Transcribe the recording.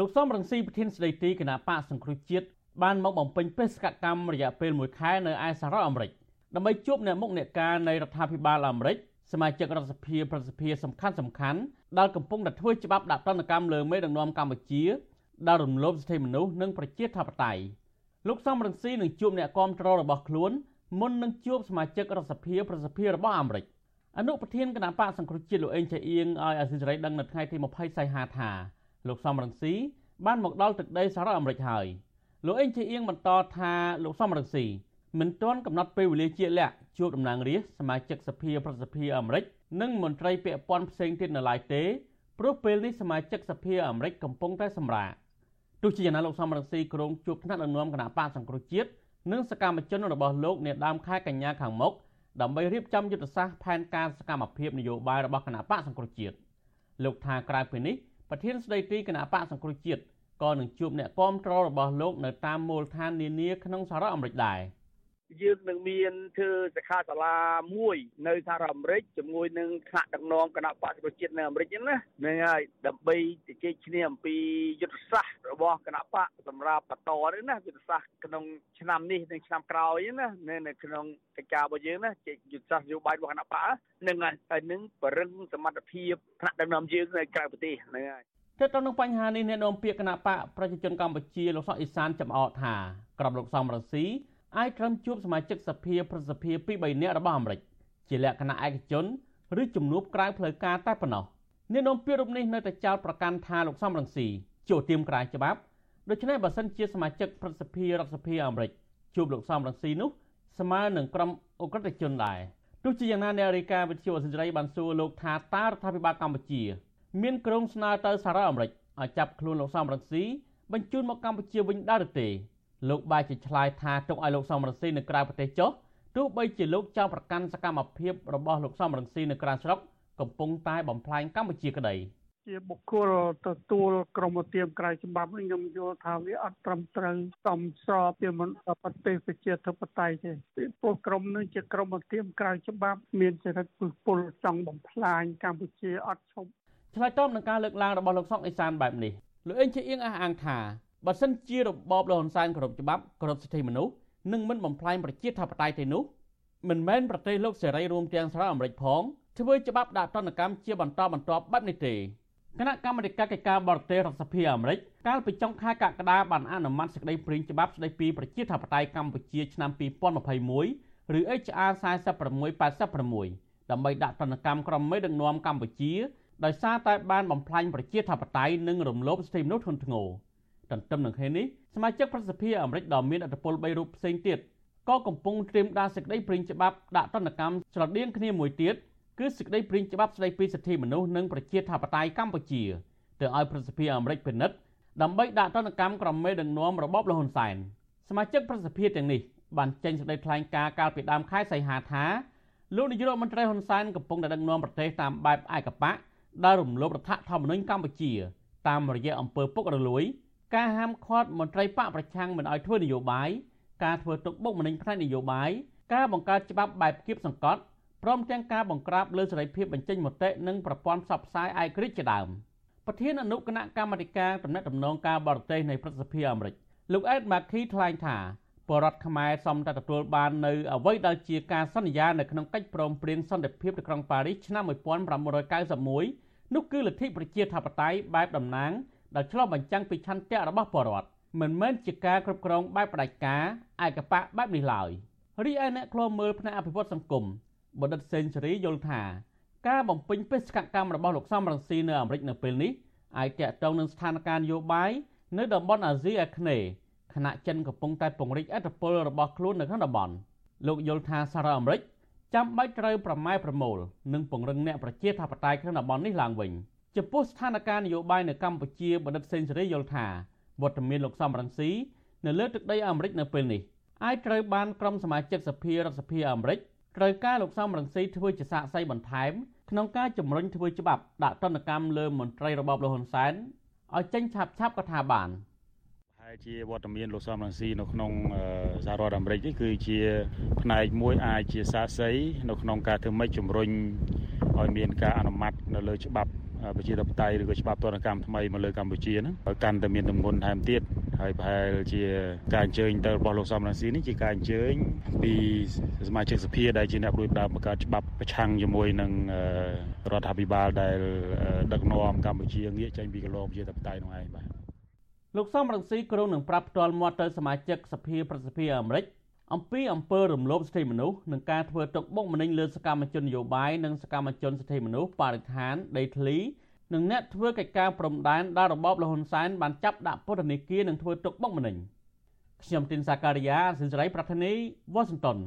លោកសំរងស៊ីប្រធានស្ដីទីគណៈបកសង្គ្រោះជាតិបានមកបំពេញបេសកកម្មរយៈពេល1ខែនៅឯសហរដ្ឋអាមេរិកដើម្បីជួបអ្នកមុខអ្នកការនៃរដ្ឋាភិបាលអាមេរិកសមាជិករដ្ឋសភាប្រសិទ្ធិសំខាន់សំខាន់ដែលកំពុងតែធ្វើច្បាប់ដាក់ទណ្ឌកម្មលើមេដឹកនាំកម្ពុជាដែលរំលោភសិទ្ធិមនុស្សនិងប្រជាធិបតេយ្យលោកសំរងស៊ីនឹងជួបអ្នកគាំទ្ររបស់ខ្លួនមុននឹងជួបសមាជិករដ្ឋសភាប្រសិទ្ធិរបស់អាមេរិកអនុប្រធានគណៈបកសង្គ្រោះជាតិលោកអេងចៃអៀងឲ្យអសិរ័យដឹងនៅថ្ងៃទី20សីហាថា លោកសំរងស៊ីបានមកដល់ទឹកដីសហរដ្ឋអាមេរិកហើយលោកអេងចៃអៀងបន្តថាលោកសំរងស៊ីមិនទាន់កំណត់ពេលវេលាជាក់លាក់ជួបតំណាងរាស្ត្រសមាជិកសភាប្រសិទ្ធិអាមេរិកនិងមន្ត្រីពាក់ព័ន្ធផ្សេងទៀតនៅឡើយទេព្រោះពេលនេះសមាជិកសភាអាមេរិកកំពុងតែសម្រាកទោះជាយ៉ាងណាលោកសំរងស៊ីក្រុងជួបថ្នាក់ដឹកនាំគណៈបកសង្គ្រោះជាតិនិងសកម្មជនរបស់លោកនាដើមខែកញ្ញាខាងមុខដើម្បីរៀបចំយុទ្ធសាស្ត្រផែនការសកម្មភាពនយោបាយរបស់គណៈបកសង្គ្រោះជាតិលោកថាក្រៅពីនេះ ប្រធានស្ដីទីគណៈបកសង្គ្រោះជាតិក៏នឹងជួបអ្នកគាំទ្ររបស់លោកនៅតាមមូលដ្ឋាននានាក្នុងសហរដ្ឋអាមេរិកដែរ។ យើងនឹងមានធ្វើសិក្ខាសាលាមួយនៅសហរដ្ឋអាមេរិកជាមួយនឹងថ្នាក់ដឹកនាំគណៈបក្សប្រជាជាតិនៅអាមេរិកហ្នឹងណាហ្នឹងហើយដើម្បីជជែកគ្នាអំពីយុទ្ធសាស្ត្ររបស់គណៈបកសម្រាប់បន្តនេះណាយុទ្ធសាស្ត្រក្នុងឆ្នាំនេះនិងឆ្នាំក្រោយណានៅក្នុងកិច្ចការរបស់យើងណាយុទ្ធសាស្ត្រនយោបាយរបស់គណៈបកនឹងហើយនឹងបរិងសមត្ថភាពថ្នាក់ដឹកនាំយើងនៅក្រៅប្រទេសហ្នឹងហើយទាក់ទងនឹងបញ្ហានេះអ្នកនាំពាក្យគណៈបកប្រជាជនកម្ពុជាលោកសុកអេសានចំអកថាក្រុមលោកសំរងស៊ី អាចត្រឹមជួបសមាជិកសភាប្រសិទ្ធិពី3នាក់របស់អាមេរិកជាលក្ខណៈឯកជនឬជំនួបក្រៅផ្លូវការតែប៉ុណ្ណោះអ្នកនាំពាក្យរូបនេះនៅតែចោទប្រកាន់ថាលោកសំរងស៊ីចូលទៀមក្រៅច្បាប់ដូច្នេះបើសិនជាសមាជិកប្រសិទ្ធិរដ្ឋសភាអាមេរិកជួបលោកសំរងស៊ីនោះស្មើនឹងក្រុមអ ுக ្រិតជនដែរទោះជាយ៉ាងណាអ្នករាយការណ៍វិទ្យុអសិរ័យបានសួរលោកថាតើរដ្ឋាភិបាលកម្ពុជា មានក្រុងស្នើទៅសហរដ្ឋអាមេរិកឲ្យចាប់ខ្លួនលោកសំរងស៊ីបញ្ជូនមកកម្ពុជាវិញដែរឬទេ លោកបាយជាឆ្លើយថាទុកឲ្យលោកសំរងស៊ីនៅក្រៅប្រទេសចុះទោះបីជាលោកចោទប្រកាន់សកម្មភាពរបស់លោកសំរងស៊ីនៅក្រៅស្រុកកំពុងតែបំផ្លាញកម្ពុជាក្តីជាបុគ្គលទទួលក្រមធៀបក្រៅច្បាប់ខ្ញុំយល់ថាវាអត់ត្រឹមត្រូវសមស្របពីមិនប្រទេសប្រជាធិបតេយ្យទេពីព្រោះក្រមនឹងជាក្រមធៀបក្រៅច្បាប់ មានចរិតពុះពុលចង់បំផ្លាញកម្ពុជាអត់ឈប់ឆ្លើយតបនឹងការលើកឡើងរបស់លោកសុកអេសានបែបនេះលោកអេងជាអៀងអះអាងថា បើសិនជារបបលហ៊ុនសែនគោរពច្បាប់គោរពសិទ្ធិមនុស្សនិងមិនបំផ្លាញប្រជាធិបតេយ្យទេនោះមិនមែនប្រទេសលោកសេរីរួមទាំងសហរដ្ឋអាមេរិកផងធ្វើច្បាប់ដាក់ទណ្ឌកម្មជាបន្តបន្ទាប់បែបនេះទេគណៈកម្មាធិការកិច្ចការបរទេសរដ្ឋសភាអាមេរិកកាលពីចុងខែកក្កដាបានអនុម័តសេចក្តីព្រាងច្បាប់ស្តីពីប្រជាធិបតេយ្យកម្ពុជាឆ្នាំ2021ឬ HR 4686ដើម្បីដាក់ទណ្ឌកម្មក្រុមមេដឹកនាំកម្ពុជាដោយសារតែបានបំផ្លាញប្រជាធិបតេយ្យនិងរំលោភសិទ្ធិមនុស្សធ្ងន់ធ្ងរ ទន្ទឹមនឹងគ្នានេះសមាជិកប្រសិទ្ធិអាមេរិកដ៏មានឥទ្ធិពល3រូបផ្សេងទៀតក៏កំពុងត្រៀមដាក់សេចក្តីព្រាងច្បាប់ដាក់ទណ្ឌកម្មស្រដៀងគ្នាមួយទៀតគឺសេចក្តីព្រាងច្បាប់ស្តីពីសិទ្ធិមនុស្សនិងប្រជាធិបតេយ្យកម្ពុជាទៅឲ្យប្រសិទ្ធិអាមេរិកពិនិត្យដើម្បីដាក់ទណ្ឌកម្មក្រុមមេដឹកនាំរបបលហ៊ុនសែនសមាជិកប្រសិទ្ធិទាំងនេះបានចេញសេចក្តីថ្លែងការណ៍កាលពីដើមខែសីហាថាលោកនាយករដ្ឋមន្ត្រីហ៊ុនសែនកំពុងតែដឹកនាំប្រទេសតាមបែបឯកបកដែលរំលោភរដ្ឋធម្មនុញ្ញកម្ពុជាតាមរយៈអំពើពុករលួយ ការហាមឃាត់មន្ត្រីបកប្រឆាំងមិនឲ្យធ្វើនយោបាយការធ្វើទុកបុកម្នេញផ្នែកនយោបាយការបង្កើតច្បាប់បែបគៀបសង្កត់ព្រមទាំងការបង្ក្រាបលើសេរីភាពបញ្ចេញមតិនិងប្រព័ន្ធផ្សព្វផ្សាយឯករាជ្យជាដើមប្រធានអនុគណៈកម្មាធិការតំណែងតំណងការបរទេសនៃប្រសិទ្ធិអាមេរិកលោកអេតម៉ាឃីថ្លែងថាបរដ្ឋខ្មែរសមតែទទួលបាននៅអ្វីដែលជាការសន្យានៅក្នុងកិច្ចព្រមព្រៀងសន្តិភាពនៅក្រុងប៉ារីសឆ្នាំ1991នោះគឺលទ្ធិប្រជាធិបតេយ្យបែបតំណាង ដែលឆ្លុះបញ្ចាំងពីឆន្ទៈរបស់ពលរដ្ឋមិនមែនជាការគ្រប់គ្រងបែបផ្ដាច់ការឯកបៈបែបនេះឡើយរីឯអ្នកខ្លោមើលផ្នែកអភិវឌ្ឍសង្គមបណ្ឌិតសេនស៊ូរីយល់ថាការបំពេញបេសកកម្មរបស់លោកសំរងស៊ីនៅអាមេរិកនៅពេលនេះអាចតាក់ទងនឹងស្ថានភាពនយោបាយនៅតំបន់អាស៊ីអាគ្នេយ៍ខណៈចិនកំពុងតែពង្រីកអធិបតេយ្យរបស់ខ្លួននៅក្នុងតំបន់លោកយល់ថាសហរដ្ឋអាមេរិកចាំបាច់ត្រូវប្រម៉ែប្រមូលនិងពង្រឹងអ្នកប្រជាធិបតេយ្យក្នុងតំបន់នេះឡើងវិញ។ ចំពោះស្ថានភាពនយោបាយនៅកម្ពុជាបណ្ឌិតសេនស៊ូរីយល់ថាវត្តមានលោកសំរងស៊ីនៅលើទឹកដីអាមេរិកនៅពេលនេះអាចត្រូវបានក្រុមសមាជិកសភារដ្ឋសភាអាមេរិកត្រូវការលោកសំរងស៊ីធ្វើជាសាកសីបន្ថែមក្នុងការជំរុញធ្វើច្បាប់ដាក់ទណ្ឌកម្មលើមន្ត្រីរបបលហ៊ុនសែនឲ្យចេញឆាប់ឆាប់ក៏ថាបានហើយជាវត្តមានលោកសំរងស៊ីនៅក្នុងសហរដ្ឋអាមេរិកនេះគឺជាផ្នែកមួយអាចជាសាកសីនៅក្នុងការធ្វើម៉េចជំរុញឲ្យមានការអនុម័តនៅលើច្បាប់ ប្រជាធិបតេយ្យឬក៏ច្បាប់ទណ្ឌកម្មថ្មីមកលើកម្ពុជាហ្នឹងកាន់តែមានទម្ងន់ថែមទៀតហើយប្រហែលជាការអញ្ជើញទៅរបស់លោកសំរងស៊ីនេះជាការអញ្ជើញពីសមាជិកសភាដែលជាអ្នករួចដើមបង្កើតច្បាប់ប្រឆាំងជាមួយនឹងរដ្ឋាភិបាលដែលដឹកនាំកម្ពុជាងាកចេញពីកន្លងប្រជាធិបតេយ្យនោះឯងបាទលោកសំរងស៊ីក្រុងនឹងប្រាប់ផ្ទាល់មាត់ទៅសមាជិកសភាប្រសិទ្ធិអាមេរិក អំពីអំពើរំលោភសិទ្ធិមនុស្សនិងការធ្វើទុកបុកម្នេញលើសកម្មជននយោបាយនិងសកម្មជនសិទ្ធិមនុស្សបរិស្ថានដីធ្លីនិងអ្នកធ្វើកិច្ចការព្រំដែនដែលរបបលហ៊ុនសែនបានចាប់ដាក់ពន្ធនាគារនិងធ្វើទុកបុកម្នេញខ្ញុំទីនសាការីយ៉ាសិនសេរីប្រធានីវ៉ាស៊ីនតោន